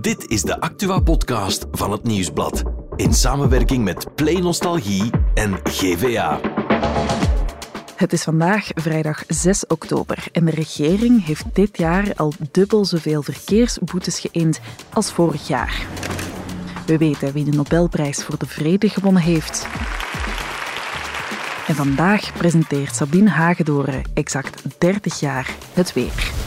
Dit is de Actua-podcast van het Nieuwsblad. In samenwerking met Play Nostalgie en GVA. Het is vandaag vrijdag 6 oktober en de regering heeft dit jaar al dubbel zoveel verkeersboetes geïnd als vorig jaar. We weten wie de Nobelprijs voor de Vrede gewonnen heeft. En vandaag presenteert Sabine Hagedoren exact 30 jaar het weer.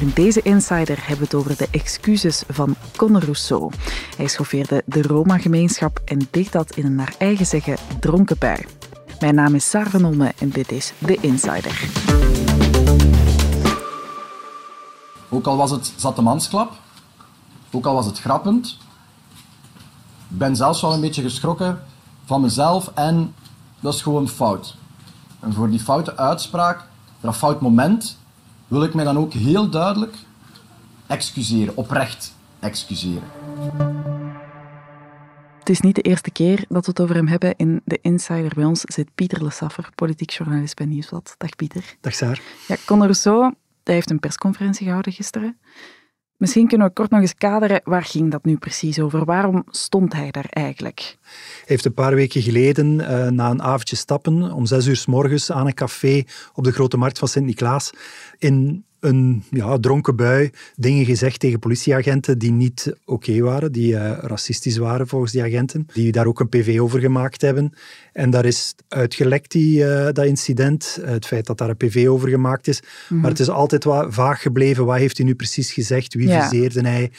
In deze Insider hebben we het over de excuses van Conor Rousseau. Hij schoffeerde de Roma-gemeenschap en deed dat in een naar eigen zeggen dronken bui. Mijn naam is Sarah van Olme en dit is The Insider. Ook al was het zatte mansklap, ook al was het grappend, ik ben zelfs wel een beetje geschrokken van mezelf en dat is gewoon fout. En voor die foute uitspraak, dat fout moment, wil ik mij dan ook heel duidelijk excuseren, oprecht excuseren. Het is niet de eerste keer dat we het over hem hebben. In de Insider bij ons zit Pieter Lesaffer, politiek journalist bij Nieuwsblad. Dag Pieter. Dag Saar. Ja, Conor Rousseau hij heeft een persconferentie gehouden gisteren. Misschien kunnen we kort nog eens kaderen, waar ging dat nu precies over? Waarom stond hij daar eigenlijk? Hij heeft een paar weken geleden, uh, na een avondje stappen, om zes uur s morgens aan een café op de Grote Markt van Sint-Niklaas, in een ja, dronken bui dingen gezegd tegen politieagenten die niet oké waren, die uh, racistisch waren volgens die agenten, die daar ook een PV over gemaakt hebben. En daar is uitgelekt, die, uh, dat incident, het feit dat daar een PV over gemaakt is. Mhm. Maar het is altijd wat vaag gebleven. Wat heeft hij nu precies gezegd? Wie Ja. viseerde hij?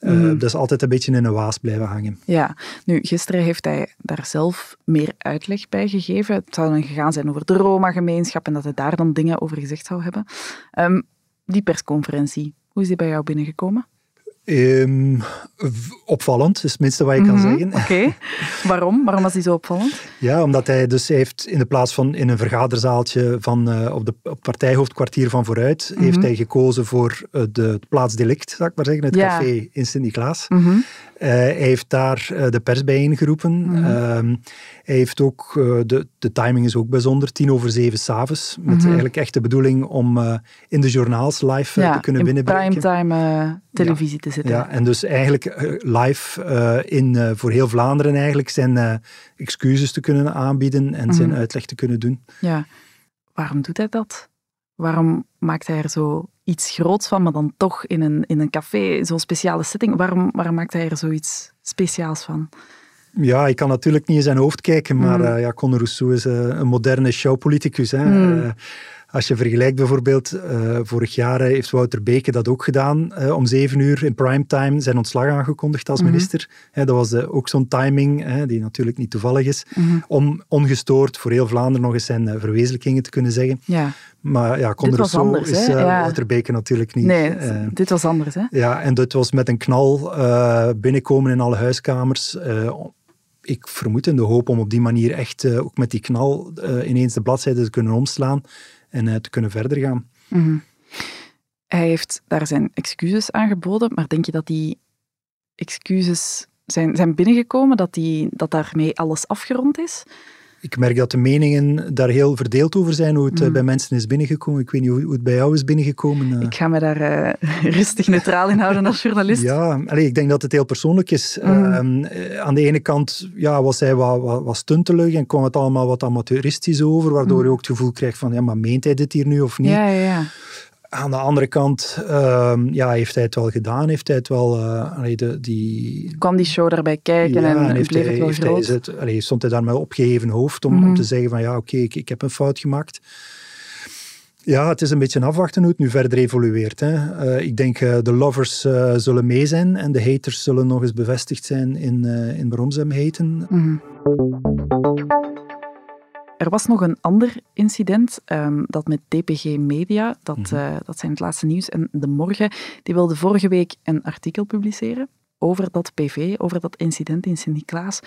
Uh, Mhm. Dat is altijd een beetje in een waas blijven hangen. Ja, nu, gisteren heeft hij daar zelf meer uitleg bij gegeven. Het zou dan gegaan zijn over de Roma-gemeenschap en dat hij daar dan dingen over gezegd zou hebben. Ehm, die persconferentie, hoe is die bij jou binnengekomen? Ehm, opvallend, is het minste wat je kan Mhm, zeggen. Oké, waarom? Waarom was die zo opvallend? Ja, omdat hij dus heeft in de plaats van in een vergaderzaaltje van, eh, op, de, op het partijhoofdkwartier van vooruit, Mhm. heeft hij gekozen voor eh, de, plaatsdelict, zou ik maar zeggen, het Ja. café in Sint-Niklaas. Mhm. Eh, hij heeft daar de pers bijeengeroepen. Mhm. Ehm, hij heeft ook, de, de timing is ook bijzonder, tien over zeven s'avonds, met eigenlijk echt de bedoeling om in de journaals live Ja, te kunnen in binnenbreken. primetime eh, televisie te zitten. Ja, en dus eigenlijk eh, live eh, in, eh, voor heel Vlaanderen eigenlijk zijn excuses te kunnen aanbieden en zijn Mhm. uitleg te kunnen doen. Ja. Waarom doet hij dat? Waarom maakt hij er zo iets groots van, maar dan toch in een, in een café, zo'n speciale setting? Waarom, waarom maakt hij er zoiets speciaals van? Ja, ik kan natuurlijk niet in zijn hoofd kijken, maar eh, ja, Conor Rousseau is een moderne showpoliticus. Hè. Mhm. Als je vergelijkt bijvoorbeeld, eh, vorig jaar eh, heeft Wouter Beke dat ook gedaan. eh, om zeven uur in primetime zijn ontslag aangekondigd als Mhm. minister. Dat was ook zo'n timing, die natuurlijk niet toevallig is, Mhm. om ongestoord voor heel Vlaanderen nog eens zijn verwezenlijkingen te kunnen zeggen. Ja, Maar ja, Conor was Rousseau anders, is Ja. Wouter Beke natuurlijk niet. nee, dit was anders, hè? ja, en dat was met een knal binnenkomen in alle huiskamers. Ik vermoed in de hoop om op die manier echt ook met die knal ineens de bladzijde te kunnen omslaan en eh, te kunnen verder gaan. Mhm. Hij heeft daar zijn excuses aangeboden, maar denk je dat die excuses zijn, zijn binnengekomen, dat, die, dat daarmee alles afgerond is? Ik merk dat de meningen daar heel verdeeld over zijn, hoe het eh, Mhm. bij mensen is binnengekomen. Ik weet niet hoe, het bij jou is binnengekomen. eh. Ik ga me daar eh, rustig neutraal in houden als journalist. Ja, allee, ik denk dat het heel persoonlijk is. Mhm. Ehm, eh, aan de ene kant ja, was hij wat, wat, wat stuntelig en kwam het allemaal wat amateuristisch over, waardoor Mhm. je ook het gevoel krijgt van, ja, maar meent hij dit hier nu of niet? ja, ja, ja. Aan de andere kant ehm, ja, heeft hij het wel gedaan, heeft hij het wel... eh, allee, de, die, kwam die show daarbij kijken ja, en, en heeft bleef hij, het wel heeft hij allee, stond hij daar met opgeheven hoofd om, Mhm. om te zeggen van ja, oké, ik, ik heb een fout gemaakt. Ja, het is een beetje afwachten hoe het nu verder evolueert. Hè. Eh, ik denk uh, de lovers uh, zullen mee zijn en de haters zullen nog eens bevestigd zijn in, uh, in waarom ze hem haten. Mm Er was nog een ander incident, um, dat met DPG Media, dat, mm -hmm. uh, dat zijn het laatste nieuws, en De Morgen, die wilde vorige week een artikel publiceren over dat PV, over dat incident in Sint-Niklaas.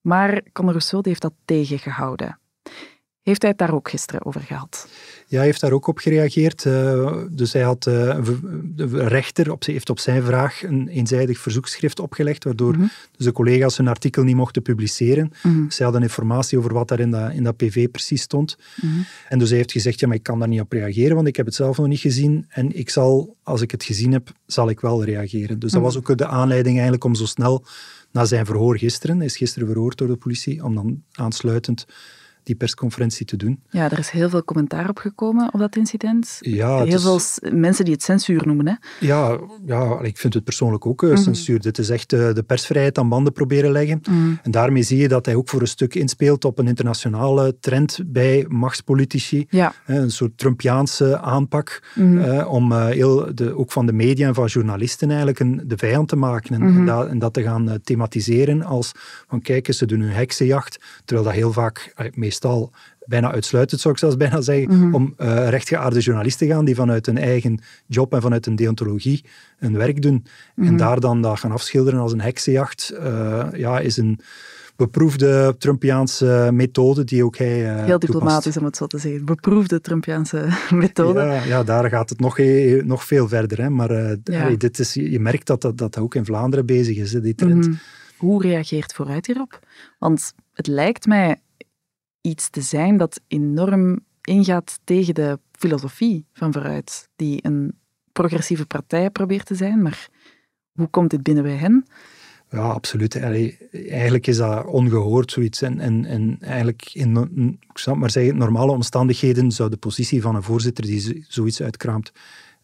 Maar Conor Rousseau heeft dat tegengehouden. Heeft hij het daar ook gisteren over gehad. Ja, hij heeft daar ook op gereageerd. Uh, dus hij had, uh, de rechter op, heeft op zijn vraag een eenzijdig verzoekschrift opgelegd, waardoor mm -hmm. dus de collega's hun artikel niet mochten publiceren. Mm -hmm. Zij hadden informatie over wat daar in dat, in dat PV precies stond. Mm -hmm. En dus hij heeft gezegd, ja, maar ik kan daar niet op reageren, want ik heb het zelf nog niet gezien. En ik zal, als ik het gezien heb, zal ik wel reageren. Dus dat was ook de aanleiding eigenlijk om zo snel na zijn verhoor gisteren, hij is gisteren verhoord door de politie, om dan aansluitend die persconferentie te doen. Ja, er is heel veel commentaar op gekomen op dat incident. Ja, heel veel mensen die het censuur noemen. Hè? Ja, ja, ik vind het persoonlijk ook uh, censuur. Dit is echt uh, de persvrijheid aan banden proberen leggen. Mhm. En daarmee zie je dat hij ook voor een stuk inspeelt op een internationale trend bij machtspolitici. Ja. een soort Trumpiaanse aanpak mm uh, om heel de, ook van de media en van journalisten eigenlijk een, de vijand te maken. En, en, dat, en, dat, te gaan thematiseren als van kijk eens, ze doen hun heksenjacht. Terwijl dat heel vaak, meestal meestal bijna uitsluitend, zou ik zelfs bijna zeggen, mm -hmm. om uh, rechtgeaarde journalisten gaan die vanuit hun eigen job en vanuit hun deontologie hun werk doen. En mhm. daar dan dat gaan afschilderen als een heksenjacht, uh, ja, is een beproefde Trumpiaanse methode die ook hij uh, Heel diplomatisch toepast. om het zo te zeggen. Beproefde Trumpiaanse methode. Ja, ja daar gaat het nog, nog veel verder. Hè. Maar ja. dit is, je merkt dat dat, dat ook in Vlaanderen bezig is, die trend. Mm -hmm. Hoe reageert Vooruit hierop? Want het lijkt mij iets te zijn dat enorm ingaat tegen de filosofie van Vooruit, die een progressieve partij probeert te zijn. Maar hoe komt dit binnen bij hen? Ja, absoluut. eigenlijk is dat ongehoord, zoiets. En, en, en eigenlijk, in, ik zou maar zeggen, normale omstandigheden zou de positie van een voorzitter die zoiets uitkraamt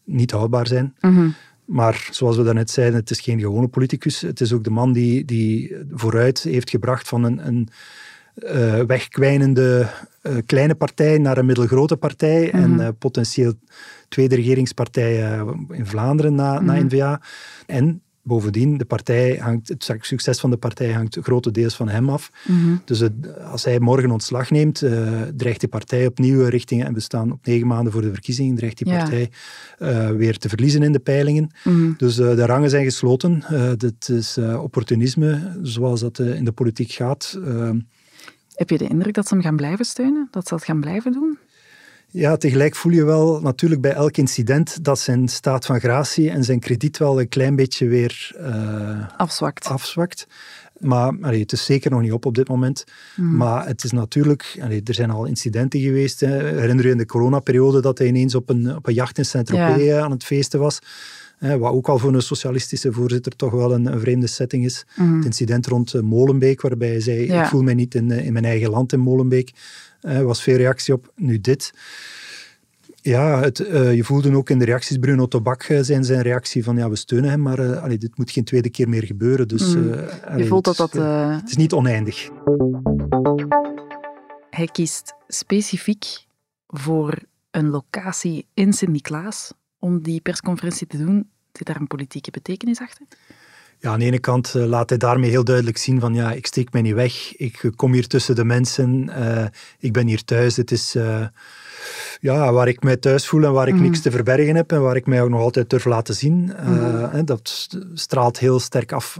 niet houdbaar zijn. Mhm. Maar zoals we daarnet zeiden, het is geen gewone politicus. Het is ook de man die, die vooruit heeft gebracht van een, een uh, wegkwijnende uh, kleine partij naar een middelgrote partij en uh, potentieel tweede regeringspartij in Vlaanderen na, mm -hmm. na. En bovendien, de partij hangt, het succes van de partij hangt grotendeels van hem af. Mm -hmm. Dus het, als hij morgen ontslag neemt, uh, dreigt die partij opnieuw richtingen, en we staan op negen maanden voor de verkiezingen, dreigt die partij uh, weer te verliezen in de peilingen. Mm -hmm. Dus uh, de rangen zijn gesloten. dit is opportunisme, zoals dat in de politiek gaat. Heb je de indruk dat ze hem gaan blijven steunen? Dat ze dat gaan blijven doen? Ja, tegelijk voel je wel natuurlijk bij elk incident dat zijn staat van gratie en zijn krediet wel een klein beetje weer uh, afzwakt. afzwakt. Maar allee, het is zeker nog niet op op dit moment. Mm. Maar het is natuurlijk, allee, er zijn al incidenten geweest. Hè. Herinner je in de coronaperiode dat hij ineens op een, op een jacht in Saint-Tropez ja. aan het feesten was? Wat ook al voor een socialistische voorzitter toch wel een, een vreemde setting is. Mm. Het incident rond uh, Molenbeek, waarbij hij zei, ja. ik voel mij niet in, uh, in mijn eigen land in Molenbeek. Uh, was veel reactie op. Nu dit. Ja, het, je voelde ook in de reacties, Bruno Tobak zijn zijn reactie van ja, we steunen hem, maar allee, dit moet geen tweede keer meer gebeuren. Dus, mm. je voelt dat dat... Het is niet oneindig. Hij kiest specifiek voor een locatie in Sint-Niklaas om die persconferentie te doen. Zit daar een politieke betekenis achter? Ja, aan de ene kant uh, laat hij daarmee heel duidelijk zien van ja, ik steek mij niet weg, ik kom hier tussen de mensen, uh, ik ben hier thuis. Het is uh, ja, waar ik mij thuis voel en waar ik mm. niks te verbergen heb en waar ik mij ook nog altijd durf laten zien. Mm. dat straalt heel sterk af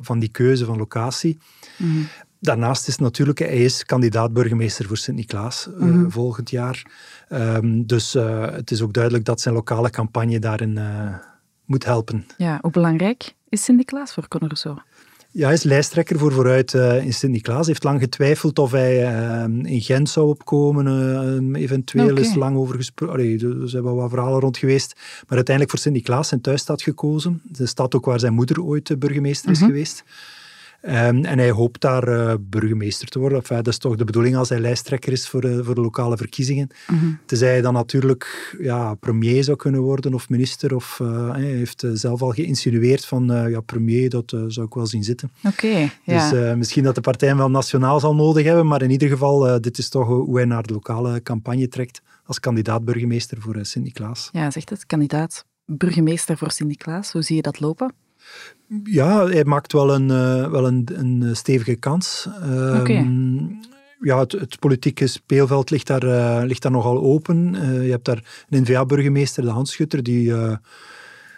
van die keuze van locatie. Mm. Daarnaast is natuurlijk, hij is kandidaat burgemeester voor Sint-Niklaas -hmm. volgend jaar. Um, dus het is ook duidelijk dat zijn lokale campagne daarin moet helpen. Ja, hoe belangrijk is Sint-Niklaas voor Rousseau? Ja, hij is lijsttrekker voor Vooruit uh, in Sint-Niklaas. Hij heeft lang getwijfeld of hij uh, in Gent zou opkomen. Uh, eventueel okay. is lang over gesproken. Er zijn wel wat verhalen rond geweest. Maar uiteindelijk voor Sint-Niklaas zijn thuisstad gekozen. De stad ook waar zijn moeder ooit burgemeester is mm -hmm. geweest. Um, en hij hoopt daar uh, burgemeester te worden. Enfin, dat is toch de bedoeling als hij lijsttrekker is voor, uh, voor de lokale verkiezingen. Mm -hmm. Tenzij hij dan natuurlijk ja, premier zou kunnen worden of minister. Of uh, hij heeft zelf al geïnsinueerd van ja, premier, dat zou ik wel zien zitten. Oké, okay, ja. Dus misschien dat de partij hem wel nationaal zal nodig hebben. Maar in ieder geval, dit is toch hoe hij naar de lokale campagne trekt als kandidaat burgemeester voor Sint-Niklaas. Ja, zegt het. Kandidaat burgemeester voor Sint-Niklaas. Hoe zie je dat lopen? Ja, hij maakt wel een, uh, wel een, een stevige kans. Um, okay. Ja, het, het, politieke speelveld ligt daar, uh, ligt daar nogal open. Uh, je hebt daar een N-VA-burgemeester, de Hans Schutter, die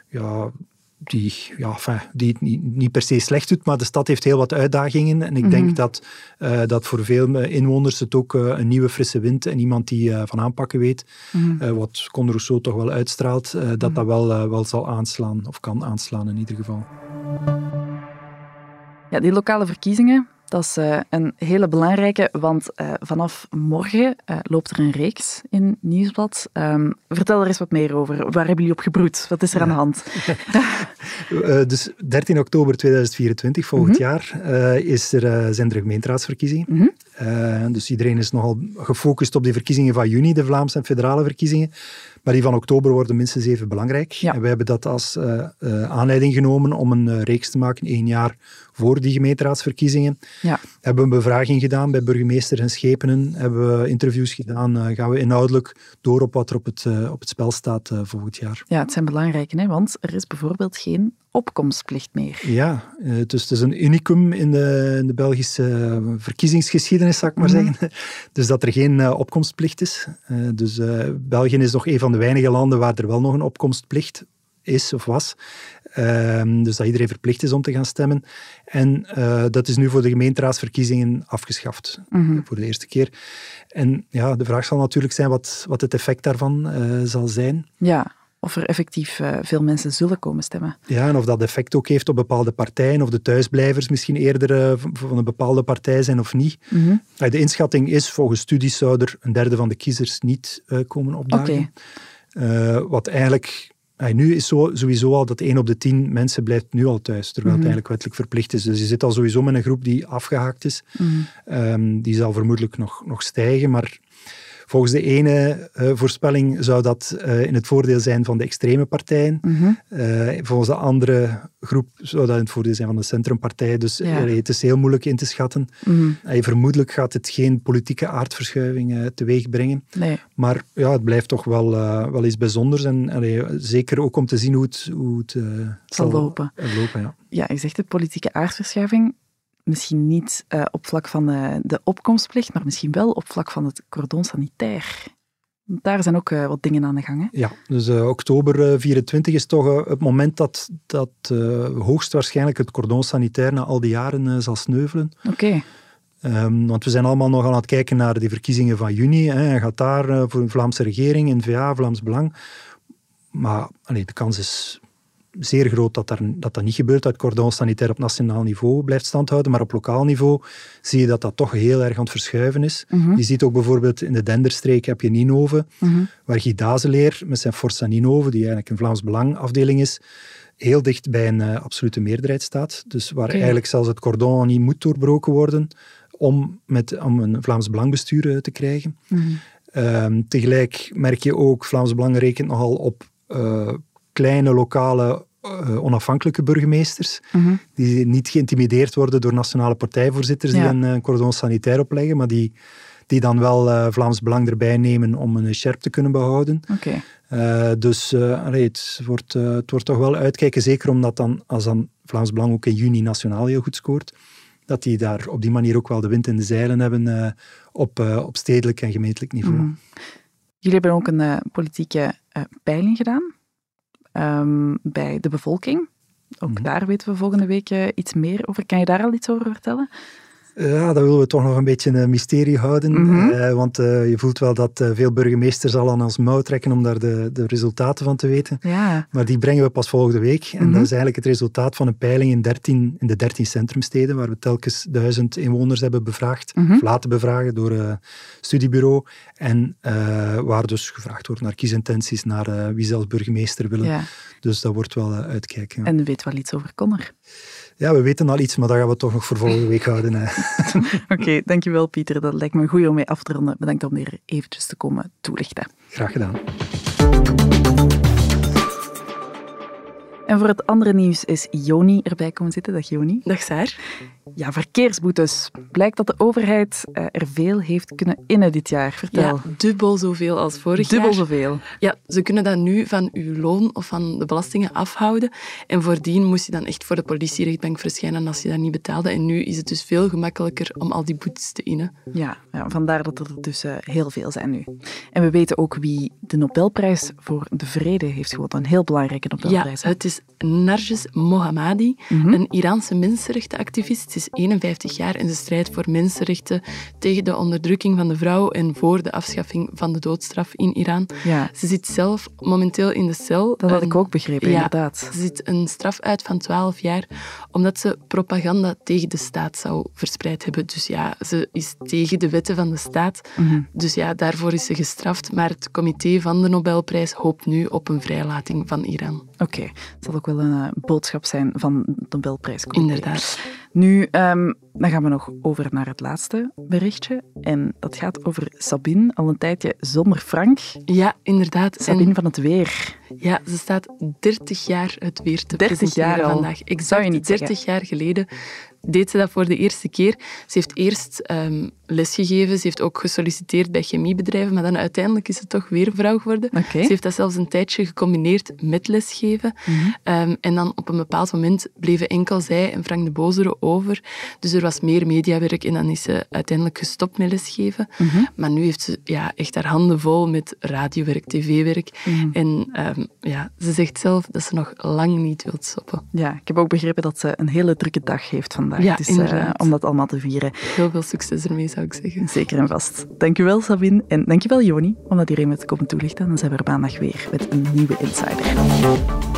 ja, die, ja, enfin, die het niet, niet, per se slecht doet, maar de stad heeft heel wat uitdagingen. En ik mm -hmm. denk dat, uh, dat voor veel inwoners het ook uh, een nieuwe frisse wind en iemand die uh, van aanpakken weet, mm -hmm. wat Conor Rousseau toch wel uitstraalt, dat mm -hmm. dat wel, wel zal aanslaan, of kan aanslaan in ieder geval. Ja, die lokale verkiezingen, dat is uh, een hele belangrijke, want uh, vanaf morgen uh, loopt er een reeks in Nieuwsblad. Um, vertel er eens wat meer over. Waar hebben jullie op gebroed? Wat is er ja. aan de hand? dus 13 oktober 2024, volgend mm -hmm. jaar, is er, zijn er gemeenteraadsverkiezingen. Mm -hmm. dus iedereen is nogal gefocust op die verkiezingen van juni, de Vlaamse en federale verkiezingen. Maar die van oktober worden minstens even belangrijk. Ja. En wij hebben dat als uh, uh, aanleiding genomen om een uh, reeks te maken, één jaar voor die gemeenteraadsverkiezingen. Ja. Hebben we een bevraging gedaan bij burgemeesters en schepenen. Hebben we interviews gedaan. gaan we inhoudelijk door op wat er op het, op het spel staat volgend jaar. Ja, het zijn belangrijke, hè? want er is bijvoorbeeld geen opkomstplicht meer. Ja, dus het is een unicum in de, in de Belgische verkiezingsgeschiedenis, zou ik maar mm. zeggen. Dus dat er geen opkomstplicht is. Dus België is nog een van de weinige landen waar er wel nog een opkomstplicht is of was. Um, dus dat iedereen verplicht is om te gaan stemmen. En uh, dat is nu voor de gemeenteraadsverkiezingen afgeschaft. Mm -hmm. Voor de eerste keer. En ja, de vraag zal natuurlijk zijn wat, wat het effect daarvan uh, zal zijn. Ja, of er effectief uh, veel mensen zullen komen stemmen. Ja, en of dat effect ook heeft op bepaalde partijen, of de thuisblijvers misschien eerder van een bepaalde partij zijn of niet. Mm -hmm. De inschatting is, volgens studies zou er een derde van de kiezers niet komen opdagen. Okay. wat eigenlijk nu is zo, sowieso al dat 1 op de 10 mensen blijft nu al thuis, terwijl mm -hmm. het eigenlijk wettelijk verplicht is. Dus je zit al sowieso met een groep die afgehaakt is. Mm -hmm. um, die zal vermoedelijk nog, nog stijgen, maar Volgens de ene uh, voorspelling zou dat uh, in het voordeel zijn van de extreme partijen. Mm -hmm. uh, volgens de andere groep zou dat in het voordeel zijn van de centrumpartijen. Dus ja. het is heel moeilijk in te schatten. Mm -hmm. vermoedelijk gaat het geen politieke aardverschuiving teweeg brengen. Nee. Maar ja, het blijft toch wel, wel iets bijzonders. En zeker ook om te zien hoe het, hoe het zal, zal lopen. lopen ja. ja, je zegt de politieke aardverschuiving misschien niet uh, op vlak van de, de, opkomstplicht, maar misschien wel op vlak van het cordon sanitair. Daar zijn ook uh, wat dingen aan de gang. Hè? Ja, dus oktober 24 is toch het moment dat, dat hoogstwaarschijnlijk het cordon sanitair na al die jaren zal sneuvelen. Oké. Okay. Um, want we zijn allemaal nog aan het kijken naar de verkiezingen van juni. Hè, en gaat daar voor de Vlaamse regering, N-VA, Vlaams Belang. Maar allee, de kans is zeer groot dat, dat dat niet gebeurt, dat het cordon sanitair op nationaal niveau blijft standhouden, maar op lokaal niveau zie je dat dat toch heel erg aan het verschuiven is. Mm -hmm. Je ziet ook bijvoorbeeld in de Denderstreek heb je Ninove, mm -hmm. waar Guy Dazeleer met zijn Forza Ninove, die eigenlijk een Vlaams Belang afdeling is, heel dicht bij een uh, absolute meerderheid staat. Dus waar okay. eigenlijk zelfs het cordon niet moet doorbroken worden om, met, om een Vlaams Belangbestuur uh, te krijgen. Mm -hmm. um, tegelijk merk je ook, Vlaams Belang rekent nogal op uh, kleine lokale uh, onafhankelijke burgemeesters, mm -hmm. die niet geïntimideerd worden door nationale partijvoorzitters ja. die een, een cordon sanitair opleggen, maar die, die dan wel uh, Vlaams Belang erbij nemen om een scherp te kunnen behouden. Okay. Uh, dus allee, het, wordt, het wordt toch wel uitkijken, zeker omdat dan, als dan Vlaams Belang ook in juni nationaal heel goed scoort, dat die daar op die manier ook wel de wind in de zeilen hebben op, op stedelijk en gemeentelijk niveau. Mm -hmm. Jullie hebben ook een politieke peiling gedaan um, bij de bevolking. Ook mm. daar weten we volgende week uh, iets meer over. Kan je daar al iets over vertellen? Ja, dat willen we toch nog een beetje een mysterie houden. Mm -hmm. uh, want uh, je voelt wel dat uh, veel burgemeesters al aan ons mouw trekken om daar de, de resultaten van te weten. Ja. Maar die brengen we pas volgende week. En mm -hmm. dat is eigenlijk het resultaat van een peiling in, 13, in de 13 centrumsteden, waar we telkens duizend inwoners hebben bevraagd, mm -hmm. of laten bevragen door een studiebureau. En waar dus gevraagd wordt naar kiesintenties, naar wie ze als burgemeester willen. Ja. Dus dat wordt wel uitkijken. En weet wel iets over Connor. Ja, we weten al iets, maar dat gaan we toch nog voor volgende week houden. Oké, okay, dankjewel Pieter. Dat lijkt me goed om mee af te ronden. Bedankt om hier eventjes te komen toelichten. Graag gedaan. En voor het andere nieuws is Joni erbij komen zitten. Dag Joni. Dag Saar. Ja, verkeersboetes. Blijkt dat de overheid eh, er veel heeft kunnen innen dit jaar. Vertel. Ja, dubbel zoveel als vorig dubbel jaar. Dubbel zoveel? Ja, ze kunnen dat nu van uw loon of van de belastingen afhouden. En voordien moest je dan echt voor de politierechtbank verschijnen als je dat niet betaalde. En nu is het dus veel gemakkelijker om al die boetes te innen. Ja, ja vandaar dat er dus uh, heel veel zijn nu. En we weten ook wie de Nobelprijs voor de Vrede heeft gewonnen. Een heel belangrijke Nobelprijs. Ja, het is is Narges Mohammadi, een Iraanse mensenrechtenactivist. Ze is 51 jaar en ze strijdt voor mensenrechten tegen de onderdrukking van de vrouw en voor de afschaffing van de doodstraf in Iran. Ja. Ze zit zelf momenteel in de cel. Dat had ik ook begrepen, ja, inderdaad. Ze zit een straf uit van 12 jaar omdat ze propaganda tegen de staat zou verspreid hebben. Dus ja, ze is tegen de wetten van de staat. Mhm. Dus ja, daarvoor is ze gestraft. Maar het comité van de Nobelprijs hoopt nu op een vrijlating van Iran. Oké, zal ook wel een eh, boodschap zijn van het Nobelprijscomité. Inderdaad. Nu, ehm, dan gaan we nog over naar het laatste berichtje. En dat gaat over Sabine, al een tijdje zonder Frank. Ja, inderdaad. Sabine En van het Weer. ja, ze staat 30 jaar het weer te 30 presenteren jaar al. vandaag. Exact je niet 30 jaar geleden deed ze dat voor de eerste keer. Ze heeft eerst ehm lesgegeven, ze heeft ook gesolliciteerd bij chemiebedrijven, maar dan uiteindelijk is ze toch weer vrouw geworden. Ze heeft dat zelfs een tijdje gecombineerd met lesgeven. Mhm. Ehm, en dan op een bepaald moment bleven enkel zij en Frank de Bozere over. Dus er was meer mediawerk en dan is ze uiteindelijk gestopt met lesgeven. Mhm. Maar nu heeft ze ja, echt haar handen vol met radiowerk, tv-werk. Mhm. En ehm, ja, ze zegt zelf dat ze nog lang niet wil stoppen. Ja, ik heb ook begrepen dat ze een hele drukke dag heeft vandaag. Ja, dus, eh, om dat allemaal te vieren. Heel veel succes ermee, zou ik zeggen. Zeker en vast. Dankjewel, Sabine. En dankjewel, Joni, om dat hier even te komen toelichten. Dan zijn we er maandag weer met een nieuwe Insider.